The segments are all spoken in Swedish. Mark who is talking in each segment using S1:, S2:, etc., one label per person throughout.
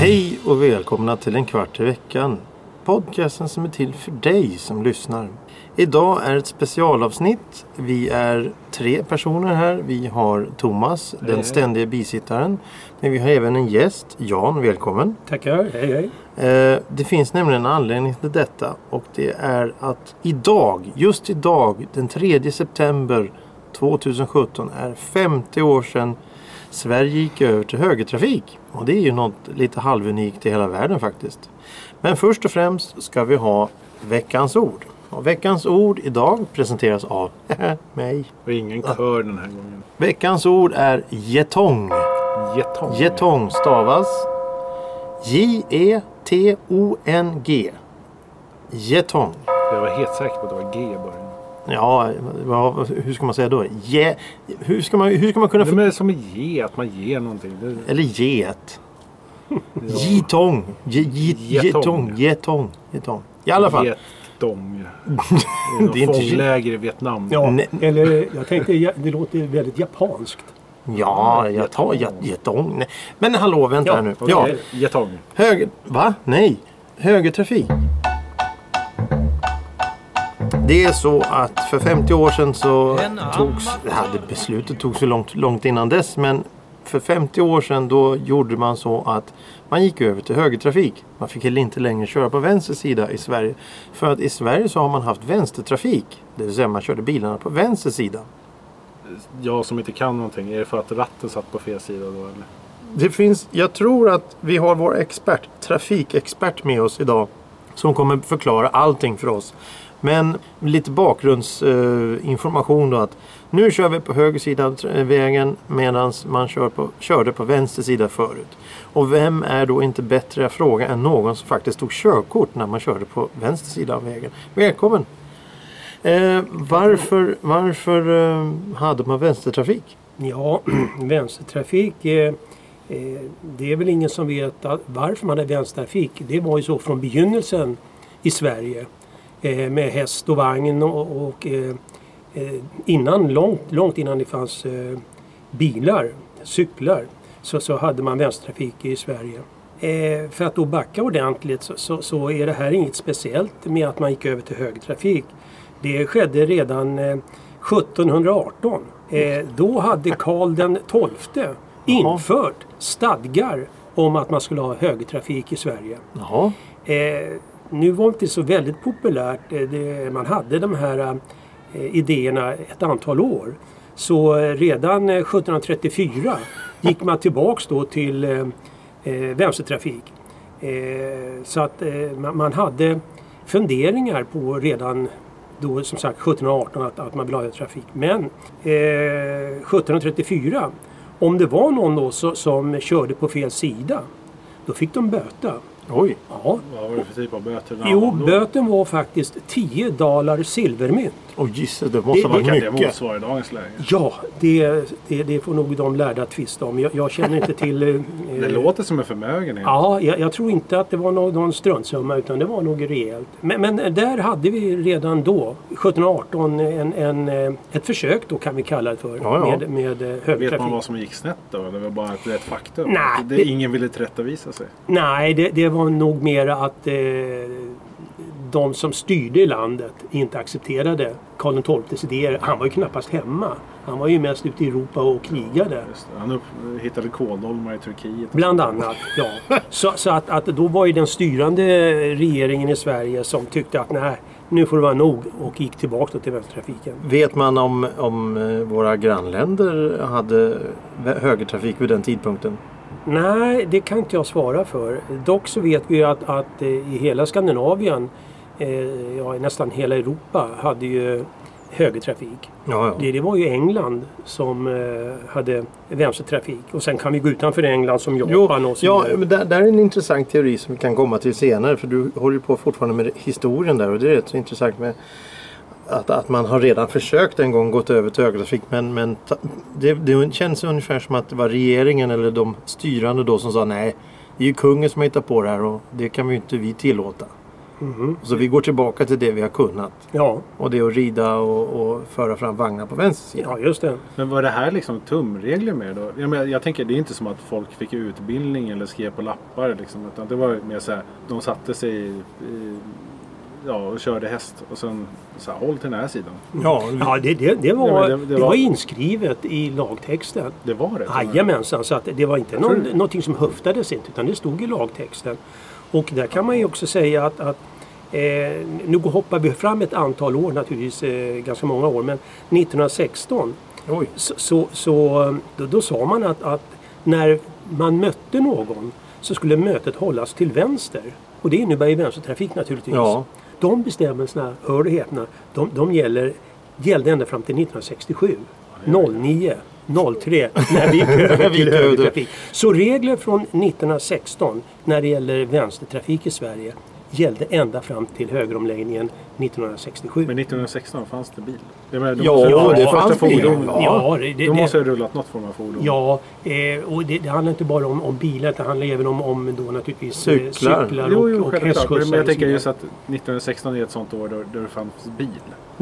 S1: Hej och välkomna till en kvart i veckan. Podcasten som är till för dig som lyssnar. Idag är ett specialavsnitt. Vi är tre personer här. Vi har Thomas, den
S2: hej.
S1: ständiga bisittaren. Men vi har även en gäst, Jan. Välkommen.
S2: Tackar, hej hej.
S1: Eh, Det finns nämligen en anledning till detta och det är att idag, just idag, den 3 september 2017 är 50 år sedan Sverige gick över till högertrafik. Och det är ju något lite halvunikt i hela världen faktiskt. Men först och främst ska vi ha veckans ord. Och veckans ord idag presenteras av mig.
S3: Och ingen kör den här gången.
S1: Veckans ord är getong.
S3: Getong.
S1: Getong stavas J-E-T-O-N-G. Getong.
S3: Jag var helt säker på att det var G i början.
S1: Ja, vad- hur ska man säga då? Je, hur, ska man, hur ska man kunna...
S3: Det är som ge, att man ger någonting.
S1: Eller get.
S3: Ja.
S1: Getong. Je- je- Getong.
S3: Getong.
S1: Getong. Getong. I alla fall.
S3: Getong.
S1: Det är
S3: fångläger i Vietnam.
S2: Ja, eller jag tänkte det låter väldigt japanskt.
S1: Ja, jag tar. Nej. Men hallå, vänta
S2: Ja,
S1: här nu. Ja,
S3: Getong.
S1: höger... Va? Nej. Högertrafik. Det är så att för 50 år sedan så togs... Ja, det beslutet togs så långt, långt innan dess. Men för 50 år sedan då gjorde man så att man gick över till högertrafik. Man fick heller inte längre köra på vänster sida i Sverige. För att i Sverige så har man haft vänstertrafik. Det vill säga man körde bilarna på vänster sida.
S3: Jag som inte kan någonting. Är det för att ratten satt på fel sida då eller?
S1: Det finns, jag tror att vi har vår expert, trafikexpert med oss idag. Som kommer förklara allting för oss. Men lite bakgrundsinformation eh, då att nu kör vi på höger sida av vägen medan man kör på, körde på vänster sida förut. Och vem är då inte bättre fråga än någon som faktiskt tog körkort när man körde på vänster sida av vägen. Välkommen! Eh, varför varför eh, hade man vänstertrafik?
S2: Ja, vänstertrafik. Eh, eh, det är väl ingen som vet att varför man hade vänstertrafik. Det var ju så från begynnelsen i Sverige. Eh, med häst och vagn och, och eh, innan, långt, långt innan det fanns eh, bilar, cyklar, så, så hade man vänstertrafik i Sverige. Eh, för att då backa ordentligt så, så, så är det här inget speciellt med att man gick över till högertrafik. Det skedde redan eh, 1718. Eh, då hade Karl den XII infört stadgar om att man skulle ha högertrafik i Sverige. Eh, nu var det inte så väldigt populärt. Eh, det, man hade de här eh, Eh, idéerna ett antal år. Så eh, redan eh, 1734 gick man tillbaks då till eh, eh, vänstertrafik. Eh, så att eh, man, man hade funderingar på redan då som sagt 1718 att, att man ville ha trafik. Men eh, 1734 om det var någon då så, som körde på fel sida då fick de böta.
S1: Oj.
S2: Ja.
S3: Vad var det för typ av böter?
S2: Jo, böten var faktiskt 10 dollar silvermynt.
S1: Åh gisses, det måste
S2: Det-
S1: varit
S3: kan det
S1: mycket.
S3: motsvara i dagens läge?
S2: Ja, det, det, det får nog de lärda tvista om. Jag, jag känner inte till... eh,
S3: Det låter som en förmögenhet.
S2: Ja, jag, jag tror inte att det var någon, någon struntsumma utan det var nog rejält. Men, men där hade vi redan då, 1718, en, en, eh, ett försök då kan vi kalla det för.
S1: Ja, ja.
S2: Med, med eh,
S3: Vet
S2: högtrafik.
S3: man vad som gick snett då? Det var bara ett, ett faktum?
S2: Nej,
S3: det,
S2: det-
S3: Ingen ville tillrättavisa sig?
S2: Nej, det, det var nog mera att eh, de som styrde landet inte accepterade Karl XIIs idéer. Han var ju knappast hemma. Han var ju mest ute i Europa och krigade.
S3: Just det. Han upp, hittade kåldolmar i Turkiet.
S2: Bland annat, ja. Så, så att, att då var ju den styrande regeringen i Sverige som tyckte att nej, nu får det vara nog och gick tillbaka till vänstertrafiken.
S1: Vet man om, om eh, våra grannländer hade högertrafik vid den tidpunkten?
S2: Nej, det kan inte jag svara för. Dock så vet vi att, att eh, i hela Skandinavien, eh, ja nästan hela Europa, hade ju högertrafik.
S1: Ja, ja.
S2: Det, det var ju England som eh, hade vänstertrafik. Och sen kan vi gå utanför England som Japan och så
S1: ja men där, där är en intressant teori som vi kan komma till senare. För du håller ju på fortfarande med historien där och det är rätt så intressant med att, att man har redan försökt en gång gått över till högertrafik men, men ta- det, det känns ungefär som att det var regeringen eller de styrande då som sa nej. Det är ju kungen som har hittat på det här och det kan vi ju inte vi tillåta.
S2: Mhm.
S1: Så vi går tillbaka till det vi har kunnat.
S2: Ja,
S1: Och det är att rida och, och föra fram vagnar på vänster sida.
S2: ja, just det.
S3: Men var det här liksom tumregler med då? Jag, menar, jag tänker det är inte som att folk fick utbildning eller skrev på lappar liksom. Utan det var mer så här, de satte sig i, i, ja, och körde häst och sen här, håll till den här sidan.
S1: Ja,
S2: Ja, det, det, det, var, det,
S3: det-
S2: var
S3: var-
S2: inskrivet i lagtexten.
S3: Det var det?
S2: Jajamensan, så att det var inte
S3: tror
S2: någon,
S3: det.
S2: någonting som höftades inte utan det stod i lagtexten. Och där kan man ju också säga att, att eh, nu hoppar vi fram ett antal år naturligtvis, eh, ganska många år, men 1916
S1: Oj.
S2: så, så, så då, då sa man att, att när man mötte någon så skulle mötet hållas till vänster. Och det innebär ju vänstertrafik naturligtvis.
S1: Ja.
S2: De bestämmelserna, hör och häpna, de, de gäller, gällde ända fram till 1967. 09, 03 när vi gick till- högertrafik. Så regler från 1916 när det gäller vänstertrafik i Sverige gällde ända fram till högeromläggningen 1967.
S3: Men 1916 fanns det bil? Jag menar, de
S1: Ja,
S3: ha
S1: det
S3: första
S1: fanns
S3: fordon.
S1: Ja.
S2: Ja, det, det,
S3: De
S2: det,
S3: måste ha rullat något form av fordon.
S2: Ja, eh, och det, det handlar inte bara om, om bilar, det handlar även om, om då naturligtvis eh,
S1: Cyklar.
S2: cyklar
S3: Jo,
S2: och,
S3: jo,
S2: och hästskjutsar.
S3: Men jag tänker just att 1916 är ett sånt år då, då det fanns bil.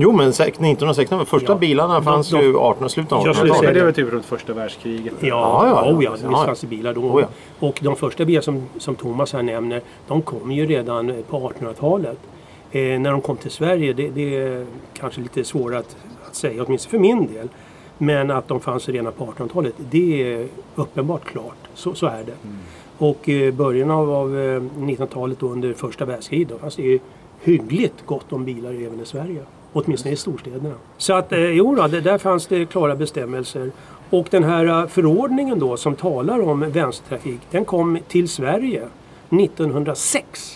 S1: Jo men säkert 1916, de första
S2: Ja.
S1: bilarna fanns
S2: De- de-
S1: ju 18, slutet av
S2: Jag skulle
S3: Ja,
S1: 1800-talet.
S2: säga
S3: det var typ runt första världskriget.
S2: Ja,
S1: Ja, ja,
S2: ja, oh, ja,
S1: ja.
S2: visst
S1: Ja.
S2: fanns det bilar då.
S1: Oh, ja.
S2: Och de första bilar som, som Thomas här nämner, de kom ju redan på 1800-talet. Eh, när de kom till Sverige, det, det är kanske lite svårare att, att säga, åtminstone för min del. Men att de fanns redan på 1800-talet, det är uppenbart klart. Så, så är det. Och eh, början av, av eh, 1900-talet då under första världskriget, då fanns det ju hyggligt gott om bilar även i Sverige. Åtminstone i storstäderna. Så att eh, jo då, det, där fanns det klara bestämmelser. Och den här eh, förordningen då som talar om vänstertrafik, den kom till Sverige 1906.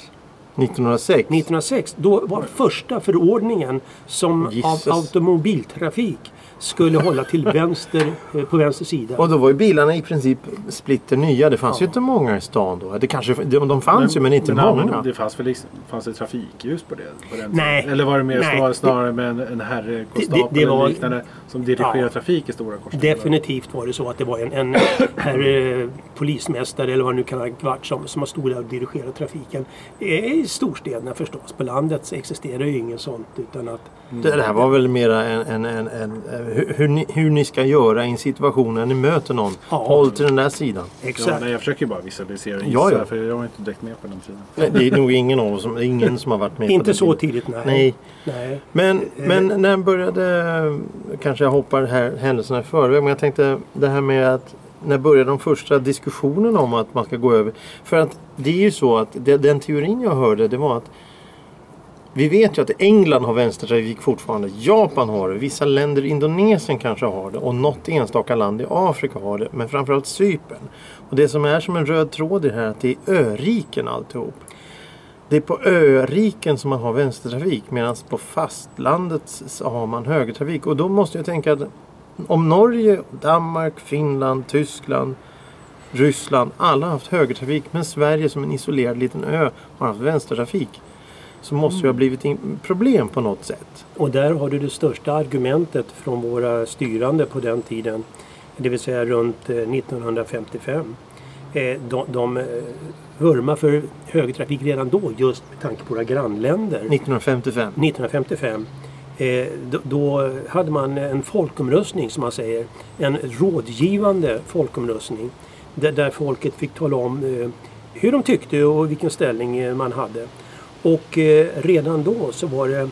S1: 1906.
S2: 1906, då var första förordningen som
S1: Jesus.
S2: av automobiltrafik skulle hålla till vänster, eh, på vänster sida.
S1: Och då var ju bilarna i princip splitter nya. Det fanns ju
S2: Ja.
S1: inte många i stan då. Det kanske, de, de fanns ju men inte många.
S3: använde- Det fanns väl liksom, fanns det trafikljus på det? På den
S2: Nej.
S3: tiden? Eller var det mer
S2: Nej.
S3: snarare, snarare med en, en herrekonstapel
S2: Det- det var-
S3: eller liknande som dirigerar
S2: Ja.
S3: trafik i stora korsningar?
S2: Definitivt var det så att det var en, en herr eh, polismästare eller vad nu kan ha varit som, som stod där och dirigerade trafiken. I storstäderna förstås. På landet existerar ju ingen sånt utan att
S1: Det, det här var väl mera en, en, en, en, hur, hur, ni, hur ni ska göra i en situation när ni möter någon.
S2: Ja.
S1: Håll till den där sidan.
S3: Ja,
S2: exakt.
S3: nej, jag försöker ju bara visualisera och
S1: Ja, ja.
S3: för jag var inte direkt med på den tiden.
S1: Nej, Det är nog ingen av oss som, ingen som har varit med på
S2: Inte
S1: den
S2: så
S1: tiden.
S2: tidigt, nej.
S1: Nej.
S2: nej.
S1: Men, men när började, kanske jag hoppar här händelserna i förväg, men jag tänkte det här med att när började de första diskussionerna om att man ska gå över? För att det är ju så att det, den teorin jag hörde det var att vi vet ju att England har vänstertrafik fortfarande. Japan har det. Vissa länder, Indonesien kanske har det. Och något enstaka land i Afrika har det. Men framförallt Cypern. Och det som är som en röd tråd i det här är att det är öriken alltihop. Det är på öriken som man har vänstertrafik medan på fastlandet har man högertrafik. Och då måste jag tänka att om Norge, Danmark, Finland, Tyskland, Ryssland alla har haft högertrafik men Sverige som en isolerad liten ö har haft vänstertrafik. Så måste det ha blivit in- problem på något sätt.
S2: Och där har du det största argumentet från våra styrande på den tiden. Det vill säga runt eh, 1955. Eh, De, de eh, vurmar för högertrafik redan då just med tanke på våra grannländer.
S1: 1955.
S2: 1955. Eh, då, hade man en folkomröstning som man säger. En rådgivande folkomröstning. Där, folket fick tala om eh, hur de tyckte och vilken ställning eh, man hade. Och eh, redan då så var det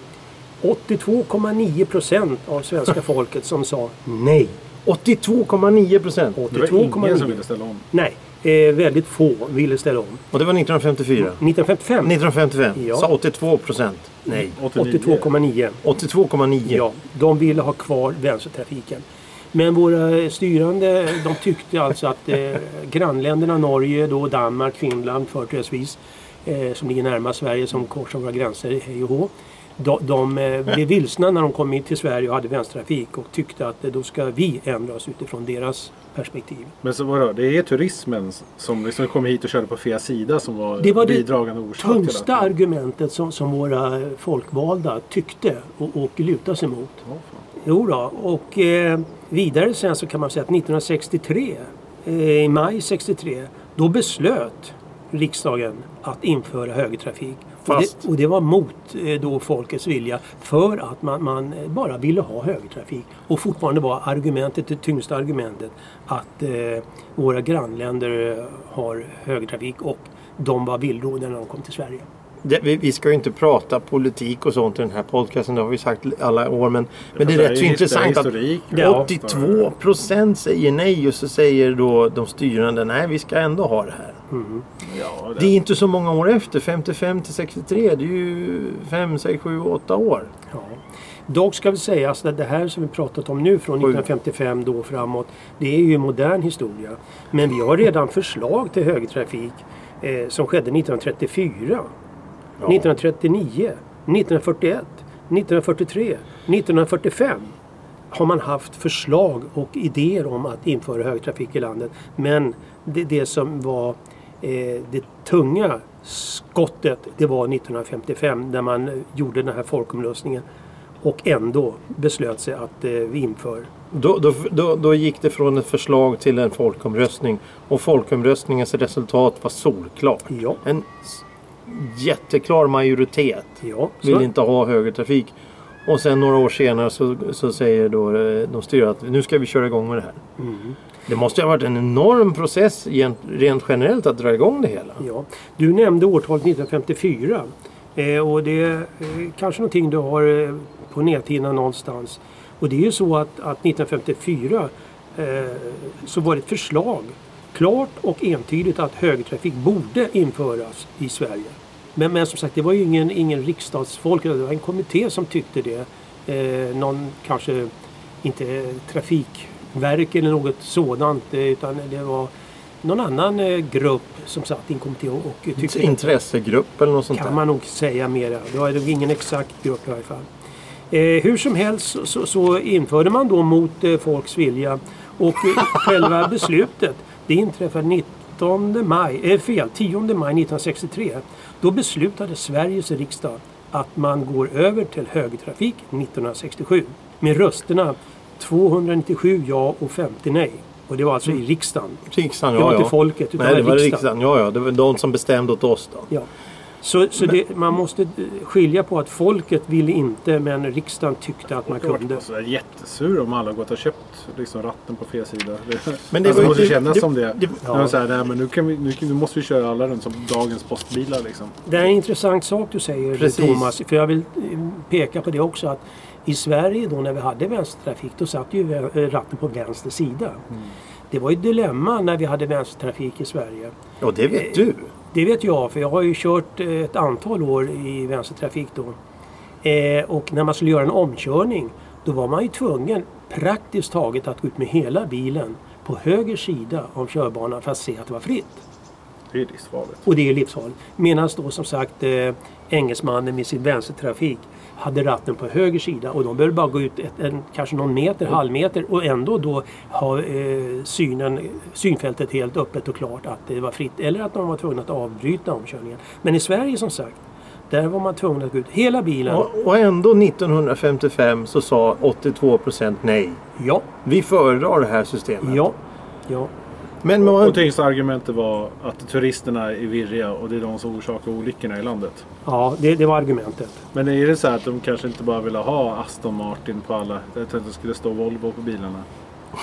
S2: 82,9 procent av svenska folket som sa nej.
S1: 82,9 procent.
S3: Det var ingen som
S2: 82,9.
S3: ville ställa om.
S2: Nej, eh, väldigt få ville ställa om.
S1: Och det var 1954.
S2: 1955
S1: 1955
S2: Ja.
S1: sa 82 procent nej.
S2: 82,9.
S1: 82,9.
S2: Ja, de ville ha kvar vänstertrafiken. Men våra styrande de tyckte alltså att eh, grannländerna Norge, då Danmark, Finland företrädesvis, eh, som ligger närmast Sverige som korsar våra gränser hej och hå. de, de eh, blev vilsna när de kom in till Sverige och hade vänstertrafik och tyckte att eh, då ska vi ändra oss utifrån deras perspektiv.
S3: Men så vadå, det är turismen som liksom kom hit och körde på fel sida som var,
S2: Det var det
S3: bidragande orsak till
S2: Tyngsta
S3: det?
S2: argumentet som, som våra folkvalda tyckte och, och lutade sig mot.
S3: Fan.
S2: Jo då, och eh, vidare sen så kan man säga att 1963, eh, i maj 63, då beslöt riksdagen att införa högertrafik. Och det, och det var mot eh, då folkets vilja för att man, man bara ville ha högertrafik. Och fortfarande var argumentet, det tyngsta argumentet, att eh, våra grannländer eh, har högertrafik och de var villrådiga när de kom till Sverige.
S1: Det, vi, vi ska ju inte prata politik och sånt i den här podcasten. Det har vi sagt alla år. Men, men det är rätt så intressant att
S3: historik.
S2: Ja.
S1: 82 procent säger nej och så säger då de styrande nej vi ska ändå ha det här.
S3: Ja,
S1: Det är inte så många år efter. 55 till 63. Det är ju 5, 6, 7, 8 år.
S2: Ja. Dock ska vi säga att det här som vi pratat om nu från
S1: Sju.
S2: 1955 då framåt. Det är ju modern historia. Men vi har redan förslag till högertrafik eh, som skedde 1934, 1939, 1941, 1943, 1945 har man haft förslag och idéer om att införa högtrafik i landet. Men det, det som var det tunga skottet det var 1955 när man eh, gjorde den här folkomröstningen och ändå beslöt sig att eh, vi inför.
S1: Då, då, då, då gick det från ett förslag till en folkomröstning. Och folkomröstningens resultat var solklart.
S2: Ja,
S1: En jätteklar majoritet
S2: ja.
S1: vill inte ha högertrafik. Och sen några år senare så, så säger då eh, de styrande att nu ska vi köra igång med det här.
S2: mm,
S1: det måste ha varit en enorm process rent generellt att dra igång det hela.
S2: ja. Du nämnde årtalet 1954 eh, och det är kanske någonting du har eh, på näthinnan någonstans. Och det är ju så att, att 1954 eh, så var det ett förslag klart och entydigt att högertrafik borde införas i Sverige. Men, men som sagt, det var ju ingen, ingen riksdagsfolk, det var en kommitté som tyckte det. Eh, någon kanske inte trafik trafikverk eller något sådant eh, utan det var någon annan eh, grupp som satt i en kommitté och, tyckte.
S1: Intressegrupp eller något sånt
S2: kan
S1: där.
S2: man nog säga mera. Det var nog ingen exakt grupp i alla fall. Eh, hur som helst så, så, så införde man då mot eh, folks vilja och eh, själva beslutet det inträffade 19 maj, eh, fel, 10 maj 1963. Då beslutade Sveriges riksdag att man går över till högertrafik 1967 med rösterna 297 ja och 50 nej. Och det var alltså i riksdagen.
S1: Riksdagen,
S2: Det var
S1: ja,
S2: inte
S1: ja.
S2: folket utan
S1: Nej, det var
S2: riksdagen.
S1: riksdagen. Ja, ja. Det var de som bestämde åt oss då.
S2: Ja. Så, så det, man måste eh, skilja på att folket ville inte men riksdagen tyckte att man
S3: Jag
S2: kunde.
S3: var så där jättesur om alla gått och köpt liksom, ratten på fel sida. Det,
S1: Men det
S3: alltså,
S1: var ju-
S3: måste
S1: det-
S3: kännas
S1: det-
S3: som det.
S1: det-
S3: de säger, nej, men nu, kan vi, nu, nu måste vi köra alla den som dagens postbilar. Liksom.
S2: Det är en intressant sak du säger
S1: Precis.
S2: Thomas. För jag vill eh, peka på det också att i Sverige då när vi hade vänstertrafik då satt ju eh, ratten på vänster sida.
S1: Mm.
S2: Det var ju ett dilemma när vi hade vänstertrafik i Sverige.
S1: Ja, det vet du.
S2: Det vet jag för jag har ju kört eh, ett antal år i vänstertrafik då. Eh, och när man skulle göra en omkörning då var man ju tvungen praktiskt taget att gå ut med hela bilen på höger sida av körbanan för att se att det var fritt.
S3: Det är livsfarligt.
S2: Och det är livsfarligt. Medan då som sagt eh, engelsmannen med sin vänstertrafik hade ratten på höger sida och de behövde bara gå ut ett, en, kanske någon meter, halvmeter och ändå då ha eh, synen, synfältet helt öppet och klart att det var fritt. Eller att de var tvungna att avbryta omkörningen. Men i Sverige som sagt, där var man tvungen att gå ut hela bilen.
S1: Och, och ändå 1955 så sa 82 procent nej.
S2: Ja,
S1: Vi föredrar det här systemet.
S2: ja, ja.
S1: Men
S3: Och
S1: man,
S3: tyngsta argumentet var att turisterna är virriga och det är de som orsakar olyckorna i landet.
S2: ja det, det var argumentet.
S3: Men är det så här att de kanske inte bara ville ha Aston Martin på alla? Jag tänkte att det skulle stå Volvo på bilarna.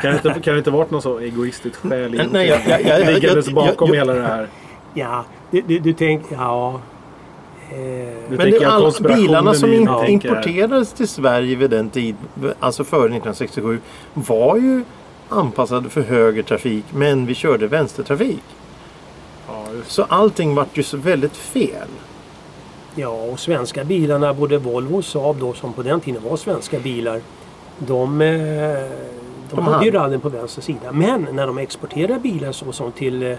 S3: kan, det inte, kan det inte varit något så egoistiskt skäl
S1: Nej, nej, jag- jag- jag- jag-
S3: liggandes
S1: jag-
S3: bakom
S1: jag-
S3: hela det här?
S2: Ja, du, du, du tänker, ja.
S3: Nu
S1: men det, alla, bilarna som in, importerades till Sverige vid den tid, alltså före 1967, var ju anpassade för höger trafik men vi körde vänstertrafik.
S3: Ja,
S1: Så allting vart ju så väldigt fel.
S2: Ja, och svenska bilarna, både Volvo och Saab då, som på den tiden var svenska bilar, de, eh, de,
S1: De
S2: hade ju rallen på vänster sida. Men när de exporterar bilar så som till eh,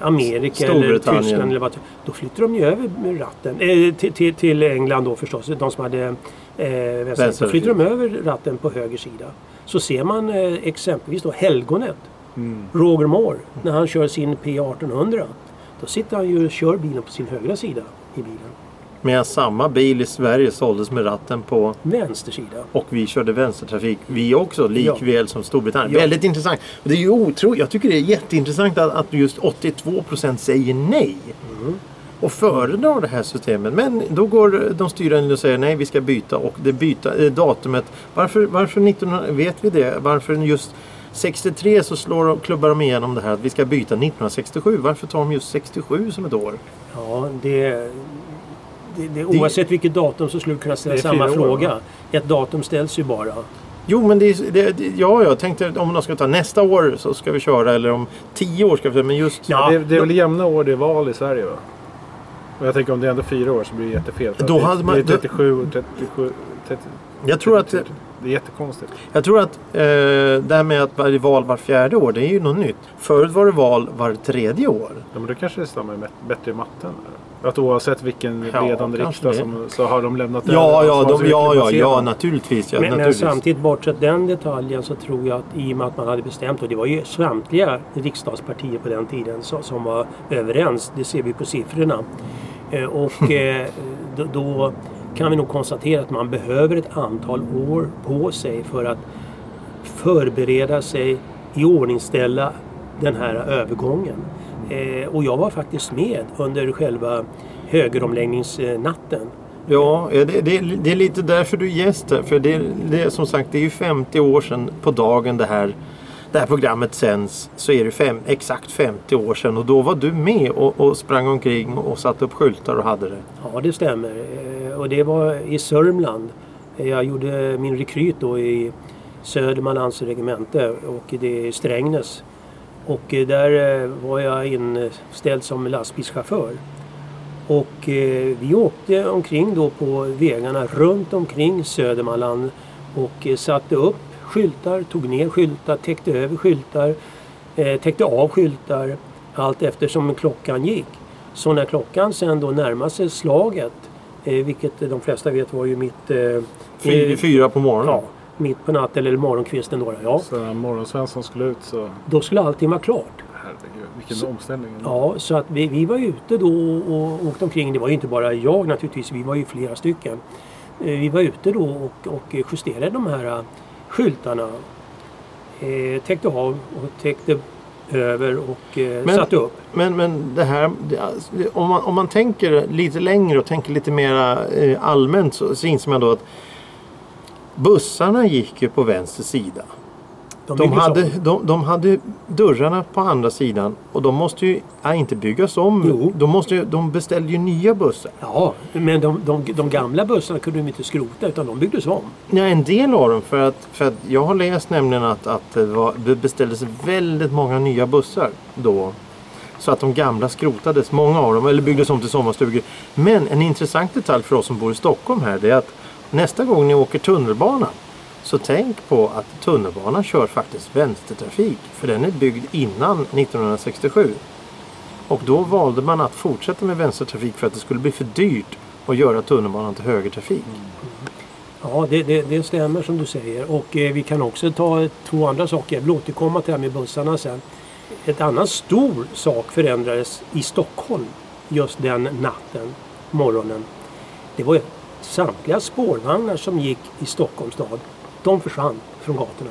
S2: Amerika eller. Tyskland eller vad Då flyttar de ju över ratten. Eh, till, till, till England då förstås. De som hade eh. Vänster. Då flyttar de över ratten på höger sida. Så ser man eh, exempelvis då Helgonet.
S3: Mm.
S2: Roger Moore. När han kör sin P1800. Då sitter han ju och kör bilen på sin högra sida i bilen.
S1: Medan samma bil i Sverige såldes med ratten på
S2: Vänster sida.
S1: och vi körde vänstertrafik vi också likväl som Storbritannien.
S2: Ja.
S1: Väldigt intressant. Det är ju otroligt. Jag tycker det är jätteintressant att, att just 82% säger nej.
S2: Mm.
S1: Och föredrar det här systemet. Men då går de styrande och säger nej vi ska byta och det byta eh, datumet. Varför, varför 1900, vet vi det? Varför just 63 så slår de, klubbar de igenom det här att vi ska byta 1967. Varför tar de just 67 som ett år?
S2: Ja, det, det, det, oavsett vilket datum så skulle du kunna ställa samma
S3: år,
S2: fråga.
S3: va?
S2: Ett datum ställs ju bara.
S1: Jo men det, är- det, det ja jag tänkte om de ska ta nästa år så ska vi köra eller om 10 år ska vi men just
S2: Ja,
S3: det, det är väl jämna år det är val i Sverige va? Och jag tänker om det är ändå fyra år så blir det jättefel.
S1: Då
S3: det,
S1: hade man-
S3: det är 37 och 37... 30,
S1: Jag tror att,
S3: 33. Det är jättekonstigt.
S1: jag tror att eh, det här med att varje val var fjärde år, det är ju något nytt. Förut var det val var tredje år.
S3: Ja, men då kanske det stämmer med- bättre i matten. Eller? Att oavsett vilken
S1: Ja,
S3: ledande riksdag
S1: det.
S3: som, så har de lämnat
S1: Ja,
S3: över
S1: ja, de,
S3: ansvarsregler
S1: ja,
S3: på
S1: ja, ja,
S3: sidan.
S1: naturligtvis. Ja,
S2: men, men
S1: naturligtvis.
S2: samtidigt bortsett den detaljen så tror jag att i och med att man hade bestämt och det var ju samtliga riksdagspartier på den tiden som, som var överens. Det ser vi på siffrorna. Eh, och eh, då, då kan vi nog konstatera att man behöver ett antal år på sig för att förbereda sig, iordningställa den här övergången. Eh, och jag var faktiskt med under själva högeromläggningsnatten.
S1: Ja, ja, det, det, det är lite därför du är gäst här. För det, det är som sagt det är ju 50 år sedan på dagen det här, det här programmet sänds. Så är det fem, exakt 50 år sedan och då var du med och, och sprang omkring och satte upp skyltar och hade det.
S2: Ja, det stämmer. Eh, och det var i Sörmland. Eh, jag gjorde min rekryt då i Södermanlands regemente och det är Strängnäs. Och eh, där var jag inställd som lastbilschaufför. Och vi åkte omkring då på vägarna runt omkring Södermanland och satte upp skyltar, tog ner skyltar, täckte över skyltar, eh, täckte av skyltar allt eftersom klockan gick. Så när klockan sen då närmade sig slaget, eh, vilket de flesta vet var ju mitt, eh,
S1: Fy,
S2: eh,
S1: fyra på morgonen.
S2: ja, mitt på natten eller morgonkvisten då. Ja,
S3: Så när Morgonsvensson skulle ut så...
S2: då skulle allting vara klart.
S3: Herregud, vilken omställning.
S2: Ja, så att vi, vi var ute då och åkte omkring. Det var ju inte bara jag naturligtvis, vi var ju flera stycken. Eh, Vi var ute då och, och justerade de här skyltarna. Eh, täckte av och täckte över och eh,
S1: Men-
S2: satte upp.
S1: Men, men det här, det, alltså, om, man, om man tänker lite längre och tänker lite mer eh, allmänt så, så inser man då att bussarna gick ju på vänster sida. De hade, de, de hade dörrarna på andra sidan och de måste ju ja, inte byggas om.
S2: Jo.
S1: De, måste, de beställde ju nya bussar.
S2: Ja, men de, de, de gamla bussarna kunde de inte skrota utan de byggdes om.
S1: Ja, en del av dem. För att, för att jag har läst nämligen att, att det, var, det beställdes väldigt många nya bussar då. Så att de gamla skrotades, många av dem, eller byggdes om till sommarstugor. Men en intressant detalj för oss som bor i Stockholm här, det är att nästa gång ni åker tunnelbana så tänk på att tunnelbanan kör faktiskt vänstertrafik. För den är byggd innan 1967. Och då valde man att fortsätta med vänstertrafik för att det skulle bli för dyrt att göra tunnelbanan till högertrafik.
S2: Ja, det, det, det stämmer som du säger. Och eh, vi kan också ta två andra saker. Jag vill återkomma till det här med bussarna sen. Ett annan stor sak förändrades i Stockholm just den natten, morgonen. Det var ju samtliga spårvagnar som gick i Stockholms stad. De försvann från gatorna.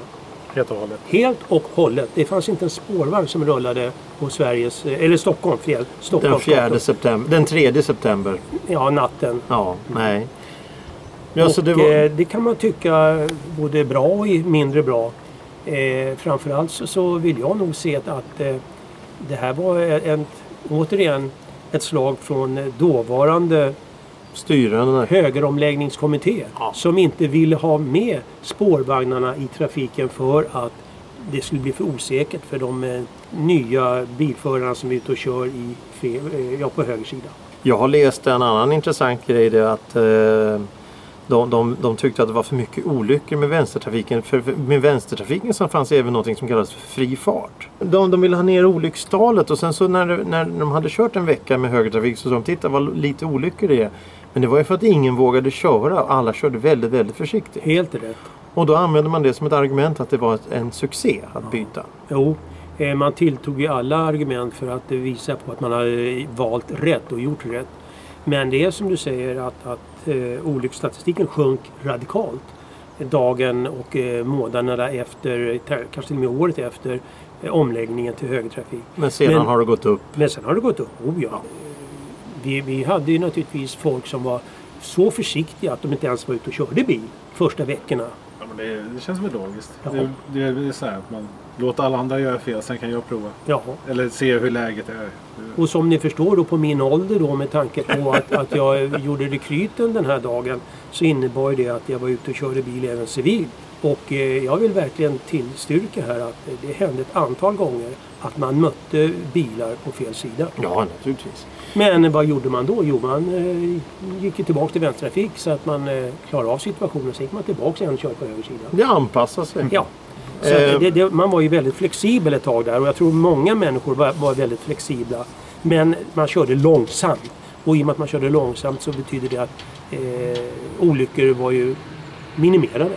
S3: Helt och hållet.
S2: Helt och hållet. Det fanns inte en spårvagn som rullade på Sveriges, eh, eller Stockholm, fel.
S1: Den
S2: Stockholms
S1: 4
S2: gator.
S1: september, den 3 september.
S2: Ja, natten.
S1: Ja, nej. Ja,
S2: och
S1: så det var,
S2: eh, det kan man tycka både bra och i- mindre bra. Eh, framförallt så, så vill jag nog se att, att eh, det här var en, återigen ett slag från eh, dåvarande
S1: styrande.
S2: högeromläggningskommitté
S1: Ja.
S2: som inte ville ha med spårvagnarna i trafiken för att det skulle bli för osäkert för de eh, nya bilförarna som är ute och kör i eh, ja, på höger sida.
S1: Jag har läst en annan intressant grej. Det är att eh, de, de, de tyckte att det var för mycket olyckor med vänstertrafiken. För, med vänstertrafiken så fanns även något som kallas för fri fart. De, de ville ha ner olyckstalet och sen så när, när de hade kört en vecka med högertrafik så sa de titta vad lite olyckor det är. Men det var ju för att ingen vågade köra och alla körde väldigt, väldigt försiktigt.
S2: Helt rätt.
S1: Och då använde man det som ett argument att det var en succé att byta.
S2: Jo, eh, man tilltog ju alla argument för att visa på att man hade valt rätt och gjort rätt. Men det är som du säger att, att eh, olycksstatistiken sjönk radikalt dagen och eh, månaderna efter, kanske till och med året efter eh, omläggningen till högertrafik.
S1: Men sedan men, har det gått upp?
S2: Men sen har det gått upp, oh ja. ja. Vi, vi hade ju naturligtvis folk som var så försiktiga att de inte ens var ute och körde bil första veckorna.
S3: Ja, men det, det känns väl logiskt. Ja. Det, det, är så här att man låter alla andra göra fel, sen kan jag prova.
S2: Jaha.
S3: Eller se hur läget är.
S2: Och som ni förstår då på min ålder då med tanke på att, att jag gjorde rekryten den här dagen så innebar det att jag var ute och körde bil även civilt. Och eh, jag vill verkligen tillstyrka här att det hände ett antal gånger att man mötte bilar på fel sida.
S1: Ja, naturligtvis.
S2: Men vad gjorde man då? Jo, man eh, gick ju tillbaka till vänstertrafik så att man eh, klarade av situationen. Sen gick man tillbaka igen och körde på höger sida.
S1: Det anpassade sig.
S2: Ja. Eh. det, det, man var ju väldigt flexibel ett tag där och jag tror många människor var, var väldigt flexibla. Men man körde långsamt. Och i och med att man körde långsamt så betyder det att eh, olyckor var ju minimerade.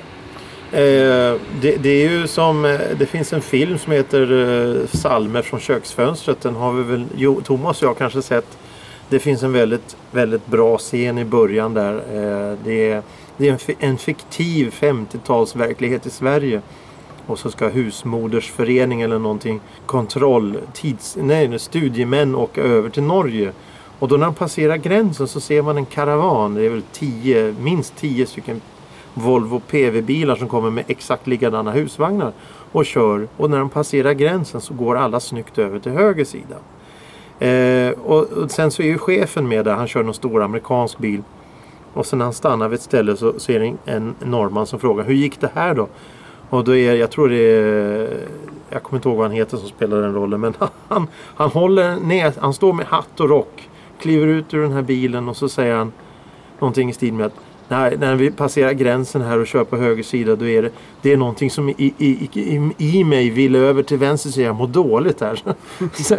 S1: Eh, det, det, är ju som, eh, det finns en film som heter eh, Salmer från köksfönstret. Den har vi väl, jo, Thomas och jag kanske sett. Det finns en väldigt, väldigt bra scen i början där. Eh, det är, det är en, en fiktiv 50-talsverklighet i Sverige. Och så ska husmodersförening eller någonting kontroll, tids, nej, studiemän åka över till Norge. Och då när de passerar gränsen så ser man en karavan. Det är väl tio, minst tio stycken Volvo PV-bilar som kommer med exakt likadana husvagnar och kör. Och när de passerar gränsen så går alla snyggt över till höger sida. Eh, och, och, sen så är ju chefen med där. Han kör någon stor amerikansk bil. Och sen när han stannar vid ett ställe så, så är det en norrman som frågar hur gick det här då? Och då är, jag tror det är, jag kommer inte ihåg vad han heter som spelar den rollen. Men han, han håller ner, han står med hatt och rock. Kliver ut ur den här bilen och så säger han någonting i stil med att när, när vi passerar gränsen här och kör på höger sida då är det, det är någonting som i, i, i, i mig vill över till vänster sida. Jag mår dåligt här. Så,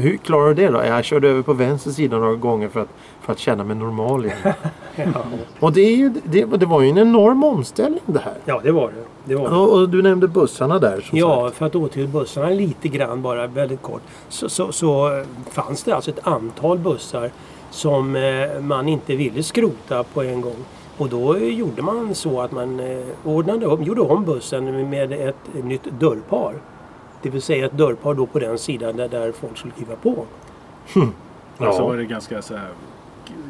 S1: hur klarar du det då? Jag körde över på vänster sida några gånger för att, för att känna mig normal igen. ja. Och det, är ju, det, det, var ju en enorm omställning det här.
S2: Ja det var det. Det, var det.
S1: Och, och, du nämnde bussarna där.
S2: ja,
S1: sagt.
S2: för att återgå till bussarna lite grann bara väldigt kort. Så, så, så fanns det alltså ett antal bussar som eh, man inte ville skrota på en gång. Och då gjorde man så att man eh, ordnade om, gjorde om bussen med ett nytt dörrpar. Det vill säga ett dörrpar då på den sidan där, där folk skulle kliva på.
S3: Hmm. Ja. Alltså var det ganska så här,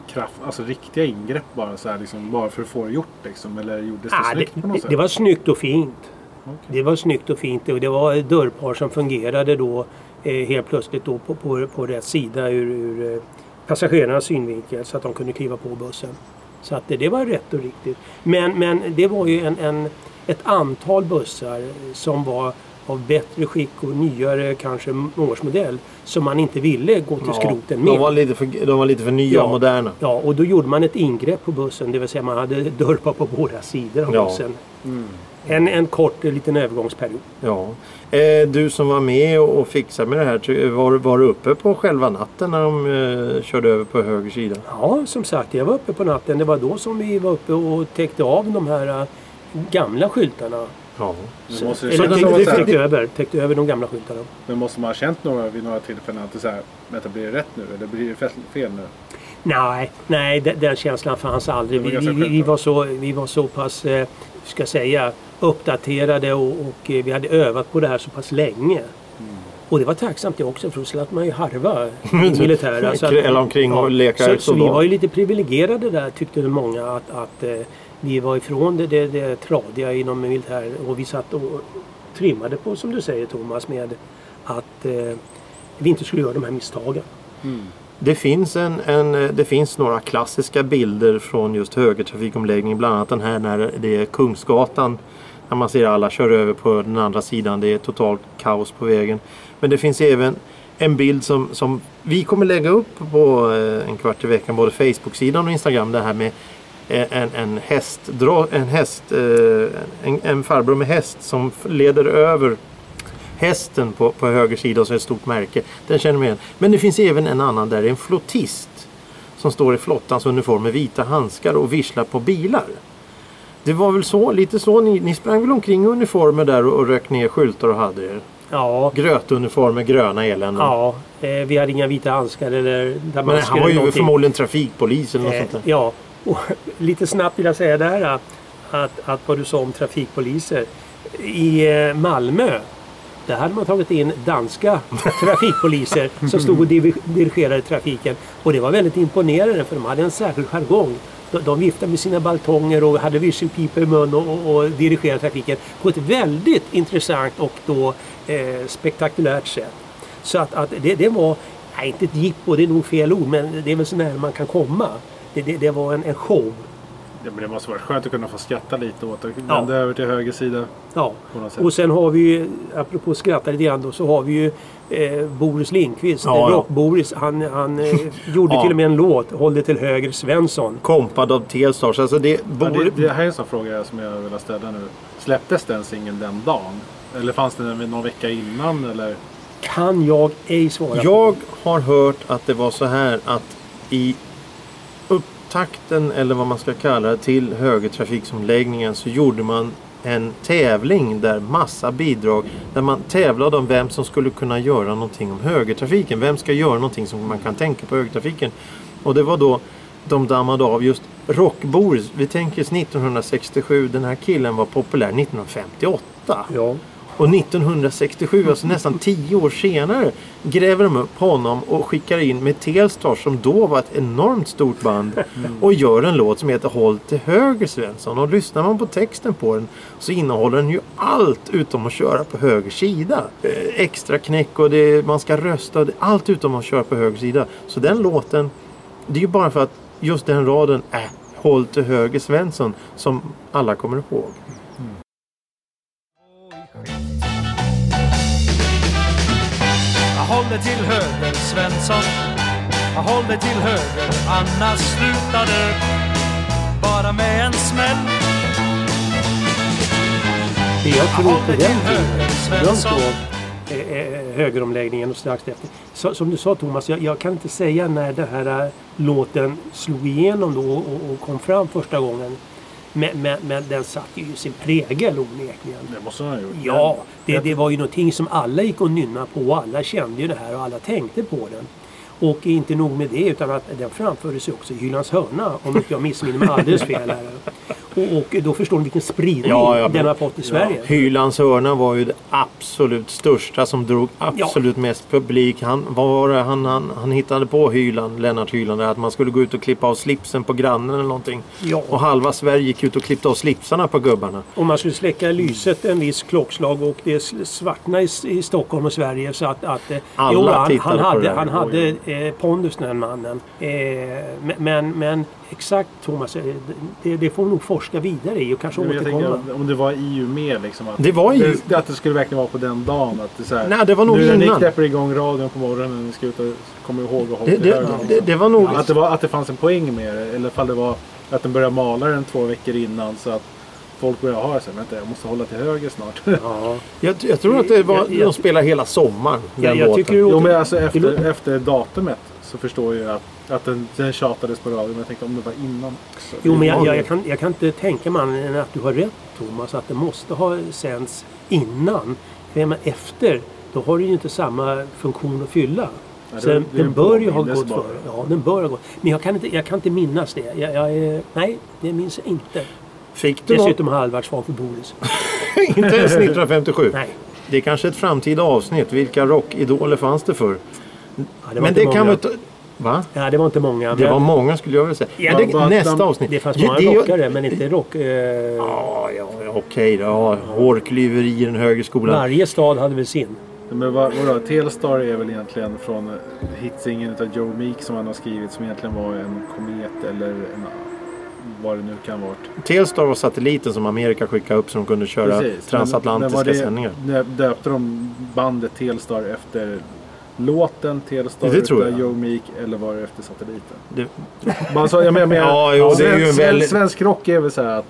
S3: kraft, alltså riktiga ingrepp bara så här, liksom, bara för att få det gjort liksom? Eller gjordes det ah, snyggt det, på något
S2: det,
S3: sätt?
S2: Det var snyggt och fint. Okay. Det var snyggt och fint och det var dörrpar som fungerade då eh, helt plötsligt då på, på, på rätt sida ur, ur eh, passagerarnas synvinkel så att de kunde kliva på bussen. Så att det, det var rätt och riktigt. Men, men det var ju en, en, ett antal bussar som var av bättre skick och nyare kanske årsmodell som man inte ville gå till ja, skroten med.
S1: De var lite för, de var lite för nya
S2: ja,
S1: och moderna.
S2: Ja, och då gjorde man ett ingrepp på bussen. Det vill säga man hade dörpar på båda sidor av ja. bussen. Mm. En, en kort liten övergångsperiod.
S1: Ja. Eh, du som var med och fixade med det här, var, var du uppe på själva natten när de eh, körde över på höger sida?
S2: Ja, som sagt, jag var uppe på natten. Det var då som vi var uppe och täckte av de här uh, gamla skyltarna.
S1: Ja.
S2: Så, måste eller täckte, täckte, över, täckte över de gamla skyltarna.
S3: Men måste man ha känt några vid några tillfällen att det så här, vänta blir det rätt nu eller blir det fel nu?
S2: Nej, nej den, den känslan fanns aldrig. Vi, vi, vi, var så, vi var så pass, eh, ska säga, uppdaterade och, och, eh, vi hade övat på det här så pass länge. Mm. Och det var tacksamt det också för då slapp man ju harva militära.
S1: Så att, Eller omkring och leka
S2: så, så vi var ju lite privilegierade där tyckte många att, att eh, vi var ifrån det, det, det tradiga inom militär och vi satt och trimmade på som du säger Thomas med att eh, vi inte skulle göra de här misstagen. Mm.
S1: Det finns, en, en, det finns några klassiska bilder från just högertrafikomläggningen. Bland annat den här när det är Kungsgatan när man ser alla köra över på den andra sidan. Det är totalt kaos på vägen. Men det finns även en bild som, som vi kommer lägga upp på eh, en kvart i veckan. Både Facebook-sidan och Instagram. Det här med en, en, häst, en, häst eh, en, en farbror med häst som leder över hästen på, på höger sida och så ett stort märke. Den känner man igen. Men det finns även en annan där, en flottist som står i flottans uniform med vita handskar och visslar på bilar. Det var väl så, lite så, ni, ni sprang väl omkring i uniformer där och, och rök ner skyltar och hade er?
S2: Ja.
S1: Grötuniformer, gröna eländen.
S2: Ja, eh, vi hade inga vita handskar eller
S1: Men han var ju förmodligen trafikpolis eller något
S2: eh,
S1: sånt där.
S2: Ja, och lite snabbt vill jag säga där att, att vad du sa om trafikpoliser. I eh, Malmö där hade man tagit in danska trafikpoliser som stod och dirigerade trafiken. Och det var väldigt imponerande för de hade en särskild jargong. De, de viftade med sina baltonger och hade visselpipor i mun och, och, och dirigerade trafiken på ett väldigt intressant och då eh, spektakulärt sätt. Så att, att det, det, var, nej inte ett jippo, det är nog fel ord, men det är väl så nära man kan komma. Det, det, det var en, en show.
S3: Ja, men det måste vara skönt att kunna få skratta lite åt det. Vända ja. över till höger sida.
S2: Ja, och sen har vi ju, apropå skratta lite grann då, så har vi ju eh, Boris Lindqvist, ja, Rock-Boris. Han, han eh, gjorde ja. till och med en låt, Håll det till höger Svensson.
S1: Kompad av Telstar. Alltså det,
S3: ja, det, det här är en sån fråga som jag vill ställa nu. Släpptes den singeln den dagen? Eller fanns den någon vecka innan? Eller?
S2: Kan jag ej svara
S1: Jag på. har hört att det var så här att i upptakten eller vad man ska kalla det till högertrafiksomläggningen så gjorde man en tävling där massa bidrag där man tävlade om vem som skulle kunna göra någonting om högertrafiken. Vem ska göra någonting som man kan tänka på högertrafiken? Och det var då de dammade av just Rockboris. Vi tänker 1967, den här killen var populär 1958.
S2: Ja.
S1: Och 1967, alltså nästan tio år senare, gräver de upp honom och skickar in med Telstar som då var ett enormt stort band och gör en låt som heter Håll till höger Svensson. Och lyssnar man på texten på den så innehåller den ju allt utom att köra på höger sida. Eh, extra knäck och det, man ska rösta. Allt utom att köra på höger sida. Så den låten, det är ju bara för att just den raden är äh, Håll till höger Svensson som alla kommer ihåg.
S4: Håll dig till höger Svensson Håll dig till höger annars slutar det bara med en smäll
S2: Jag tror på den tiden, eh, eh, högeromläggningen och strax efter. Så, som du sa Thomas, jag, jag, kan inte säga när den här äh, låten slog igenom då och, och kom fram första gången. Men, men, men den satte ju sin prägel onekligen.
S3: Det måste ha gjort.
S2: Ja, det, det var ju någonting som alla gick och nynnade på. Alla kände ju det här och alla tänkte på den. Och inte nog med det utan att den framfördes också i Hylands hörna om inte jag missminner mig alldeles fel. Här. Och, och, då förstår ni vilken spridning ja, ja, den har fått i Sverige.
S1: Ja. Hylands hörna var ju det absolut största som drog absolut mest publik. Han, var han, han, han hittade på Hyland, Lennart Hyland, att man skulle gå ut och klippa av slipsen på grannen eller någonting. Och halva Sverige gick ut och klippte av slipsarna på gubbarna.
S2: Och man skulle släcka lyset en viss klockslag och det svartnade i, i Stockholm och Sverige så att, att
S1: eh, Alla jo, han,
S2: han,
S1: hade,
S2: det han hade eh, pondus den mannen. Eh, men, men exakt Thomas, eh, det, det får nog forska vidare i och kanske
S3: jag
S2: återkomma.
S3: Tänker, om det var EU med liksom. Att
S1: det var EU.
S3: Det, att det skulle verkligen vara på den dagen. Att det, så här,
S1: Nej, det var nog
S3: nu
S1: innan.
S3: när ni knäpper igång radion på morgonen och ska ut och komma ihåg och hålla
S1: det, det, det, det, var nog...
S3: Att det, var, att det fanns en poäng med det. Eller fall det var att den började mala den två veckor innan. Så att folk började ha sig. Vänta, jag måste hålla till höger snart.
S1: Ja. jag, jag tror att det var, jag, de spelade hela sommaren.
S2: Ja, jag tycker
S3: jo, men alltså efter, efter datumet så förstår jag att att den, den tjatades på radion. Men jag tänkte om det var innan också.
S2: Jo, men jag, jag, jag, kan, jag kan inte tänka mig än att du har rätt Thomas. Att det måste ha sänts innan. För men efter, då har det ju inte samma funktion att fylla. Ja, så den, den bör ju ha gått före. Ja, den bör ha gått. Men jag kan inte, jag kan inte minnas det. Jag, jag, nej, det minns jag inte.
S1: Fick du
S2: Dessutom något... för Boris.
S1: inte ens 1957?
S2: Nej.
S1: Det är kanske ett framtida avsnitt. Vilka rockidoler fanns det för?
S2: Ja, det men det kan vi
S1: Va?
S2: Ja, det var inte många.
S1: Det var många skulle jag vilja säga. Ja, det, nästa
S2: de,
S1: avsnitt.
S2: Det fanns många det, rockare, men inte rock... Eh...
S1: Ja, ja okej då. Ja, hårklyveri i den högre skolan.
S2: Varje stad hade väl sin.
S3: Men vad, vadå? Telstar är väl egentligen från hitsingen av Joe Meek som han har skrivit som egentligen var en komet eller en vad det nu kan vara.
S1: Telstar var satelliten som Amerika skickade upp de kunde köra Precis, transatlantiska men, men det, sändningar.
S3: Döpte de bandet Telstar efter låten Telstar
S1: Det tror jag.
S3: Joe Meek eller var det efter satelliten?
S1: Det,
S3: Man sa, jag menar,
S1: Ja, jo, det är ju en
S3: svensk,
S1: väldigt-
S3: svensk rock är väl så här att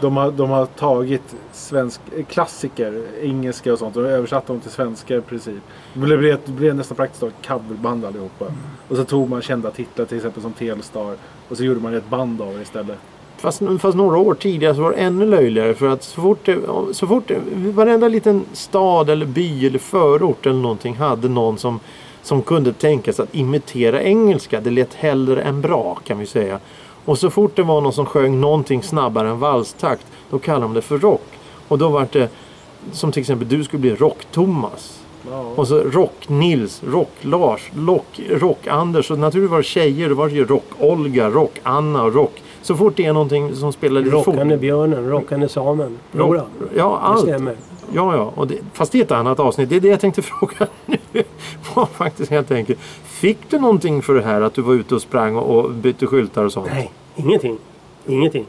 S3: de har, de har tagit svensk, eh, klassiker, engelska och sånt och översatt dem till svenska i princip. Det blev, det blev nästan praktiskt taget coverband allihopa. Och så tog man kända titlar till exempel som Telstar och så gjorde man ett band av det istället.
S1: Fast, fast några år tidigare så var det ännu löjligare. För att så fort, det, så fort det, varenda liten stad eller by eller förort eller någonting hade någon som, som kunde tänka sig att imitera engelska. Det lät hellre än bra kan vi säga. Och så fort det var någon som sjöng någonting snabbare än valstakt. Då kallade de det för rock. Och då var det som till exempel du skulle bli Rock-Thomas.
S3: Ja.
S1: Och så Rock-Nils, Rock-Lars, Rock- Rock-Anders. Och naturligtvis var det tjejer. Då var det ju Rock-Olga, Rock-Anna och Rock. Så fort det är någonting som spelar lite fort.
S2: Rockande björnen, rockande samen. Jodå,
S1: Ja,
S2: det
S1: allt.
S2: stämmer.
S1: Ja, ja. Och det, fast det är ett annat avsnitt. Det är det jag tänkte fråga nu. Var faktiskt helt enkelt. Fick du någonting för det här att du var ute och sprang och, och bytte skyltar och sånt?
S2: Nej, ingenting. Ingenting.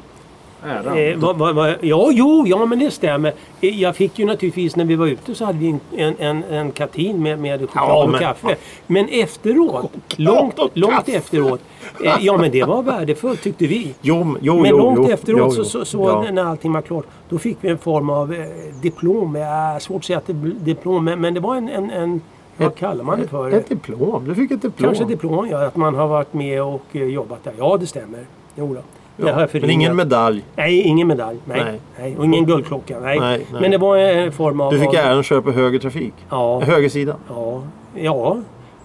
S3: Äran.
S2: Eh, vad, vad, ja, jo, ja men det stämmer. Eh, Jag fick ju naturligtvis när vi var ute så hade vi en, en, en, en katin med, med choklad
S1: Ja,
S2: och
S1: men-
S2: kaffe. Men efteråt, långt, långt efteråt. Eh, ja men det var värdefullt tyckte vi.
S1: Jo, jo,
S2: Men långt
S1: jo,
S2: efteråt så, så, så
S1: Ja.
S2: när allting var klart. Då fick vi en form av eh, diplom. Ja, svårt att säga att det diplom men, men det var en, en, en vad
S1: Ett-
S2: kallar man det för?
S1: Ett diplom. Du fick ett diplom.
S2: Kanske diplom, ja. Att man har varit med och eh, jobbat där. Ja, det stämmer. Jo då.
S1: Ja, men ingen medalj.
S2: Nej, ingen medalj. Nej.
S1: Nej.
S2: Nej. Och ingen guldklocka. Nej.
S1: Nej.
S2: Men det var en form av...
S1: Du fick äran att köra på höger trafik.
S2: Ja.
S1: Höger sida.
S2: Ja. ja.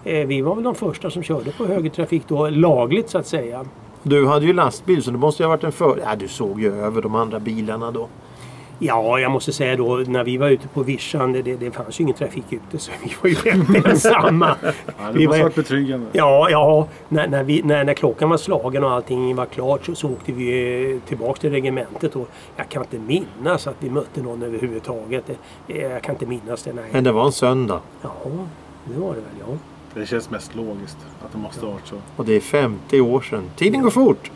S2: Eh, Vi var väl de första som körde på högertrafik då, lagligt så att säga.
S1: Du hade ju lastbil så det måste ju ha varit en för... Ja, du såg ju över de andra bilarna då.
S2: Ja, jag måste säga då när vi var ute på vischan, det, det, fanns ju ingen trafik ute så vi var ju rätt ensamma.
S3: Ja, det
S2: vi
S3: måste
S2: var,
S3: varit betryggande.
S2: ja, ja när, när, vi, när, när klockan var slagen och allting var klart så, så åkte vi eh, tillbaks till regementet och jag kan inte minnas att vi mötte någon överhuvudtaget. Eh, Jag kan inte minnas det. Nej.
S1: Men det var en söndag.
S2: Ja, det var det väl ja.
S3: Det känns mest logiskt att det måste ha varit så.
S1: Och det är 50 år sedan. Tiden går fort.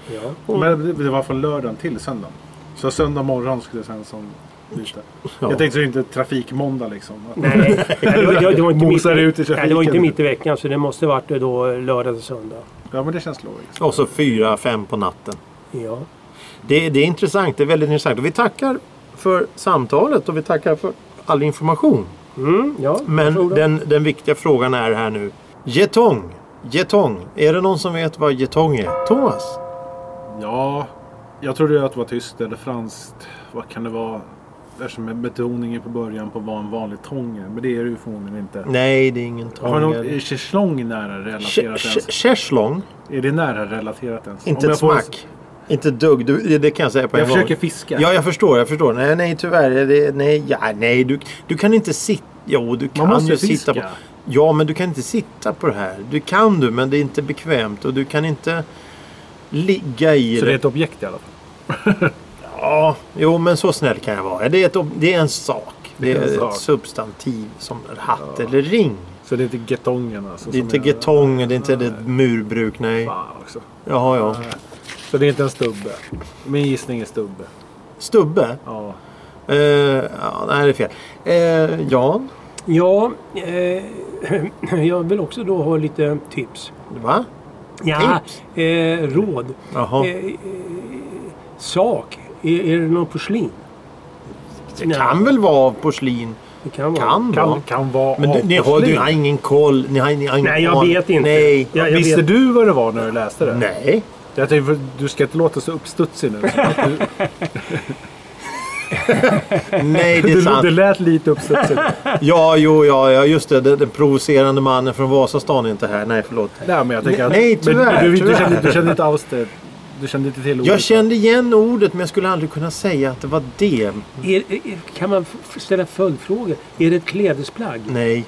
S2: ja.
S3: Men det- det var från lördagen till söndagen. Så söndag morgon skulle det kännas som lite.
S1: Ja.
S3: Jag tänkte så inte trafikmåndag liksom.
S2: Nej, det var, det, det var inte mitt,
S3: ut i
S2: nej, det var inte mitt i veckan så det måste varit då lördag till söndag.
S3: Ja men det känns logiskt.
S1: Och så fyra, fem på natten.
S2: Ja.
S1: Det, det är intressant. Det är väldigt intressant. Och vi tackar för samtalet och vi tackar för all information.
S2: Mm, ja,
S1: Men den, den viktiga frågan är här nu. Getong. Getong. Är det någon som vet vad getong är? Thomas?
S3: Ja, jag trodde att det var tyskt eller franskt. Vad kan det vara? Eftersom betoningen på början på vad en vanlig tång. Men det är det ju förmodligen inte.
S1: Nej, det är ingen
S3: Har
S1: tång.
S3: något, är schäslong nära relaterat ens?
S1: Schäslong.
S3: Är det nära relaterat ens?
S1: Inte ett
S3: jag får-
S1: smack. Inte dugg. Du, det- kan jag säga på
S3: Jag
S1: en gång.
S3: försöker fiska.
S1: Ja, jag förstår. Jag förstår. Nej, nej tyvärr. Det, nej, ja, nej du, du kan inte sitta... Jo, du kan
S3: måste
S1: ju
S3: fiska.
S1: sitta på... Ja, men du kan inte sitta på det här. Du kan du, men det är inte bekvämt. Och du kan inte ligga i
S3: Så det är ett objekt i alla fall?
S1: Ja, jo men så snäll kan jag vara. Det är, ett, det är en sak. Det
S3: Det är
S1: ett
S3: sak.
S1: substantiv som hatt eller ring.
S3: Så det är inte getongen alltså?
S1: Det är inte getong, det är inte ett murbruk, nej.
S3: Fan också.
S1: Jaha, ja.
S3: Så det är inte en stubbe? Min gissning är stubbe.
S1: Stubbe?
S3: Ja.
S1: Eh, ja, nej, det är fel. Eh, Jan?
S2: Ja, eh, jag vill också då ha lite tips.
S1: Va?
S2: Ja, eh, råd.
S1: Jaha.
S2: Eh, eh, sak. Är, är det någon porslin?
S1: Det kan väl vara av porslin?
S2: Det kan vara.
S1: Kan vara.
S3: Kan, kan vara
S1: Men du, ni, har, du har ingen koll? Ni har, ni har ingen
S2: Nej, jag
S1: koll.
S2: vet inte.
S1: Nej.
S2: Jag, jag
S3: Visste
S2: vet.
S3: du vad det var när du läste det?
S1: Nej.
S3: Jag tänkte, du ska inte låta så uppstudsig nu.
S1: Nej, det är
S3: du,
S1: sant.
S3: det lät lite uppstudsigt.
S1: Ja, jo, ja, ja just det. Den, den provocerande mannen från Vasastan är inte här. Nej, förlåt.
S3: Nej, men jag tänker att...
S1: Nej, tyvärr,
S3: men du, du, kände, du kände inte alls det. Du kände inte till ordet.
S1: Jag kände igen ordet men jag skulle aldrig kunna säga att det var det.
S2: Är, är, kan man ställa följdfrågor? Är det ett klädesplagg?
S1: Nej,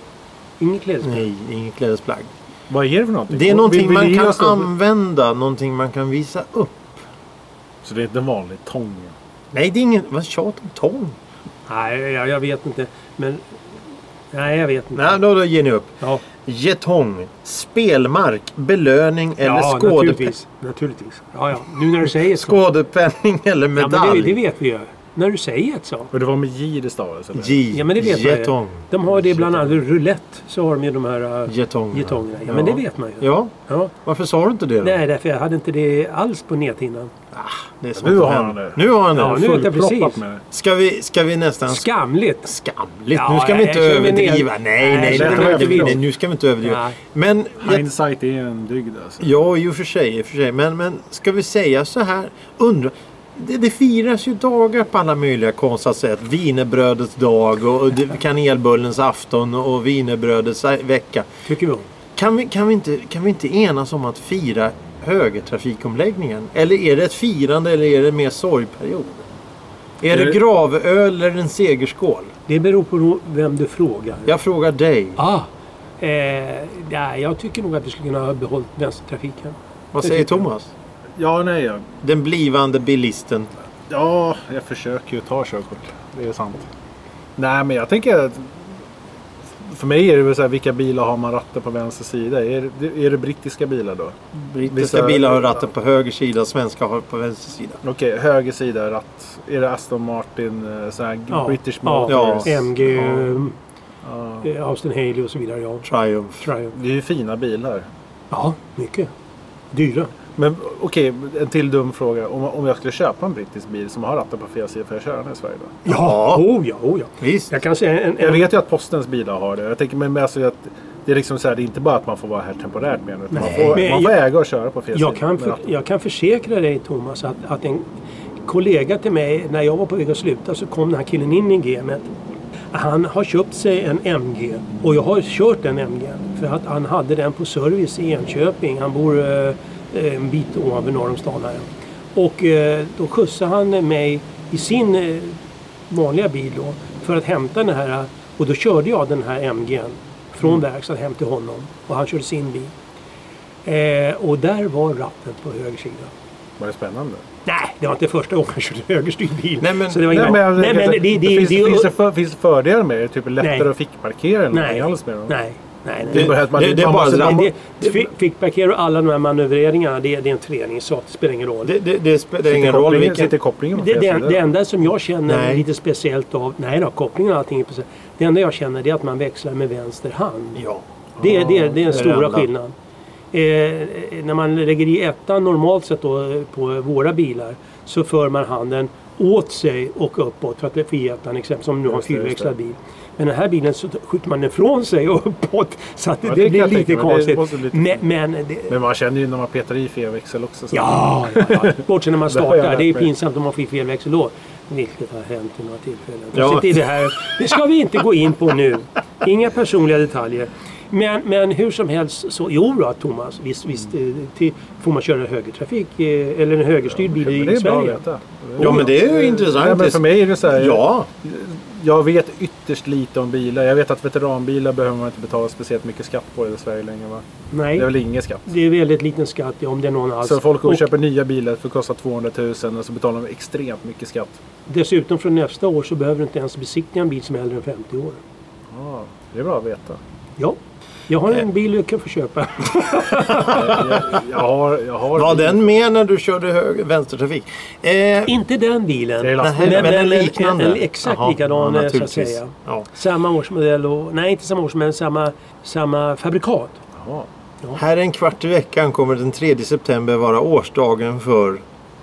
S2: Inget klädesplagg?
S1: nej, inget klädesplagg.
S3: Vad är det för någonting?
S1: Det är någonting
S3: Vill- vill
S1: man kan använda, någonting man kan visa upp.
S3: Så det är inte en vanlig tång?
S1: Nej, det är ingen... Vad tjat om tång?
S2: Nej, jag, jag vet inte. Men... Nej, jag vet inte.
S1: Nej, då, då ger ni upp.
S2: Ja,
S1: Getong, spelmark, belöning eller
S2: ja
S1: skådepe-
S2: naturligtvis. naturligtvis. Ja, ja. Nu när du säger så.
S1: skådepenning eller
S2: Ja, men
S1: medalj.
S2: det, det vet vi ju. när du säger ett så.
S3: Och det var med J det stavades?
S1: J.
S2: Ja, men det vet man ju. De har det bland annat roulette. Så har de ju de här uh,
S1: Jetongerna.
S2: jetongerna. Ja, men det vet man ju.
S1: Ja,
S2: Ja.
S1: varför sa du inte det då?
S2: Nej, därför jag hade inte det alls på näthinnan.
S1: Det är sånt
S3: Nu
S1: som
S3: har han det.
S1: Nu har han det.
S2: Ja, nu jag
S3: Fullproppat
S2: precis.
S3: med det.
S1: Ska vi, ska vi nästan...
S2: Skamligt!
S1: Skamligt.
S2: Ja,
S1: nu ska vi inte överdriva. Nej,
S2: Nej,
S1: nej, nej, nej, nu ska vi inte överdriva.
S2: Nej.
S1: Men, jag,
S3: Hindsight är en dygd alltså.
S1: ja, i och för sig. I och för sig. Men, men ska vi säga så här? Undra, det, det firas ju dagar på alla möjliga konstiga sätt. Wienerbrödets dag och, det- kanelbullens afton och wienerbrödets vecka.
S2: Tycker vi om.
S1: Kan vi, kan, vi inte, kan vi inte enas om att fira högertrafikomläggningen? Eller är det ett firande eller är det mer sorgperiod? Är det
S3: Det-
S1: gravöl eller en segerskål?
S2: Det beror på vem du frågar.
S1: Jag frågar dig.
S2: Ah, eh, jag tycker nog att vi skulle kunna ha behållit vänstertrafiken.
S1: Vad säger. Thomas?
S3: Ja, nej. Ja.
S1: Den blivande bilisten.
S3: ja, jag försöker ju ta körkort. Det är sant. Nej, men jag tänker att för mig är det väl så här, vilka bilar har man ratten på vänster sida? Är det, är det brittiska bilar då?
S1: Brittiska
S3: Vissa-
S1: bilar har ratten på höger sida, svenska har på vänster sida.
S3: Okej, höger sida ratt. Är det Aston Martin, eh, så här
S2: Ja,
S3: British Motors?
S2: MG,
S3: Ja.
S2: eh,
S3: Ja.
S2: Austin Haley och så vidare. Ja.
S1: Triumph.
S2: Triumph.
S3: Det är ju fina bilar.
S2: Ja, mycket. Dyra.
S3: Men okej, en till dum fråga. Om, om jag skulle köpa en brittisk bil som har ratten på fel sida, får jag köra den i Sverige då?
S1: Ja.
S2: Oh ja, oh ja.
S1: Visst.
S2: Jag kan säga en,
S3: Jag
S2: en,
S3: vet ju att postens bilar har det. Jag tänker men alltså att det är liksom så här, det är inte bara att man får vara här temporärt med utan Man
S2: Nej,
S3: får,
S2: men
S3: man får
S2: jag-
S3: äga och köra på fel
S2: jag,
S3: sida.
S2: kan för, jag kan försäkra dig Thomas att, att en kollega till mig, när jag var på väg att sluta så kom den här killen in i gamet. Han har köpt sig en MG och jag har kört den MG för att han hade den på service i Enköping. Han bor eh, en bit ovanför norr om stan här. Och eh, då skjutsade han mig i sin eh, vanliga bil då för att hämta den här och då körde jag den här MGn från verkstaden hem till honom och han körde sin bil. Eh, och där var ratten på höger sida.
S3: Var det spännande?
S2: Nej, det var inte första gången jag körde högerstyrd bil.
S1: Nej, men-
S2: så det var
S3: Nej, men,
S2: nej, men det, det, det,
S3: finns,
S2: det,
S3: finns, det för, finns det fördelar med det? Typ lättare
S2: Nej.
S3: att fickparkera eller
S2: nej,
S3: alls med dem?
S2: nej, nej,
S3: Det är bara
S1: Det- det är
S3: man
S1: bara
S3: måste,
S1: det-
S3: man,
S2: Det, det, fick, fick parkera och alla de här manövreringarna, det, det är en träningssak. Det spelar ingen roll.
S1: Det, det, det spelar ingen roll vilken...
S3: sitter kopplingen
S2: Det, enda som jag känner
S1: Nej.
S2: lite speciellt av, nej då, kopplingen och allting är precis. Det enda jag känner är att man växlar med vänster hand.
S1: Ja.
S2: Det, det, det är den
S1: det är det
S2: stora skillnaden. Eh, när man lägger i ettan normalt sett då, eh, på våra bilar så för man handen åt sig och uppåt för att få i ettan exempelvis som nu har en fyrväxlad
S3: det.
S2: bil. Men den här bilen så skjuter man den från sig och uppåt så att
S3: Ja,
S2: det,
S3: det
S2: blir lite
S3: tänka
S2: konstigt.
S3: lite-
S2: Men, men det,
S3: Men man känner ju när man petar i fel växel också. Så
S2: Ja, ja, ja. bortsett när man startar. Det är pinsamt om man får i fel växellåd. Vilket har hänt vid några tillfällen.
S1: Ja.
S2: Det, är det, här, det ska vi inte gå in på nu. Inga personliga detaljer. Men, men hur som helst så, jo då Thomas, visst, visst eh, till, får man köra högertrafik eh, eller en högerstyrd bil
S3: Men
S2: i
S3: det är bra att
S2: Sverige.
S3: veta.
S1: Ja, men det är ju intressant.
S3: Nej, men för mig är det så här.
S1: Ja.
S3: Jag vet ytterst lite om bilar. Jag vet att veteranbilar behöver man inte betala speciellt mycket skatt på i Sverige längre va? Det
S2: Nej,
S3: är väl ingen skatt?
S2: det är väldigt liten skatt ja, om det är någon alls.
S3: Så folk går och
S2: Och
S3: köper nya bilar för att kosta 200 000 och så betalar de extremt mycket skatt.
S2: dessutom från nästa år så behöver du inte ens besiktiga en bil som är äldre än 50 år.
S3: Ja, det är bra att veta.
S2: Ja, jag har en bil du kan få köpa.
S3: Jag, jag har... Jag har
S1: Var
S3: bil.
S1: den med när du körde höger, vänstertrafik? Eh,
S2: inte den bilen.
S3: Det är
S1: nej,
S2: Men-
S1: men, en liknande?
S2: en- en exakt likadan, eh, så att säga.
S1: Ja.
S2: Samma årsmodell och, nej inte samma årsmodell, men samma, samma fabrikat.
S3: Jaha.
S1: Här en kvart i veckan kommer den 3 september vara årsdagen för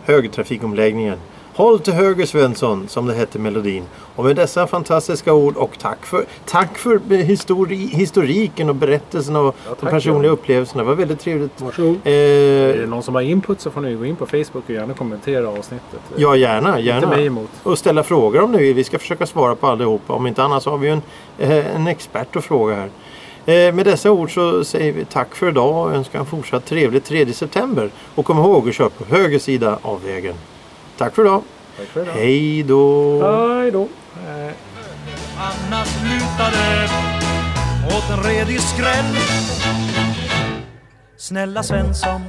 S1: högertrafikomläggningen. Håll till höger Svensson, som det hette melodin. Och med dessa fantastiska ord och tack för, tack för histori, historiken och berättelsen och
S3: Ja,
S1: de personliga
S3: ja.
S1: upplevelserna. Det var väldigt trevligt.
S2: Varsågod.
S3: Är det
S1: Eh,
S3: någon som har input så får ni gå in på Facebook och gärna kommentera avsnittet.
S1: ja, gärna.
S3: Inte
S1: gärna.
S3: mig emot.
S1: Och ställa frågor om ni vill. Vi ska försöka svara på allihopa. Om inte annat så har vi ju en, eh, en expert att fråga här. Eh, med dessa ord så säger vi tack för idag och önskar en fortsatt trevlig 3 september. Och kom ihåg att köra på höger sida av vägen. Tack för idag.
S3: Tack för idag.
S1: Hej då.
S2: Hej då.
S4: Annars lutade åt en redig skräll Snälla Svensson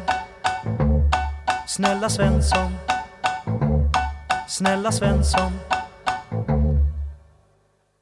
S4: Snälla Svensson Snälla Svensson